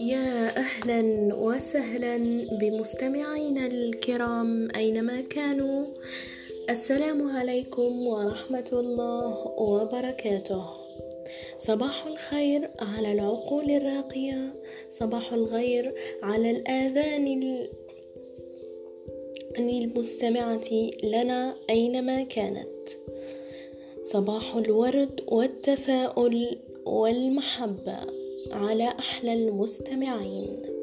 يا أهلا وسهلا بمستمعينا الكرام أينما كانوا. السلام عليكم ورحمة الله وبركاته. صباح الخير على العقول الراقية. صباح الخير على الآذان المستمعة لنا أينما كانت. صباح الورد والتفاؤل والمحبة. على أحلى المستمعين.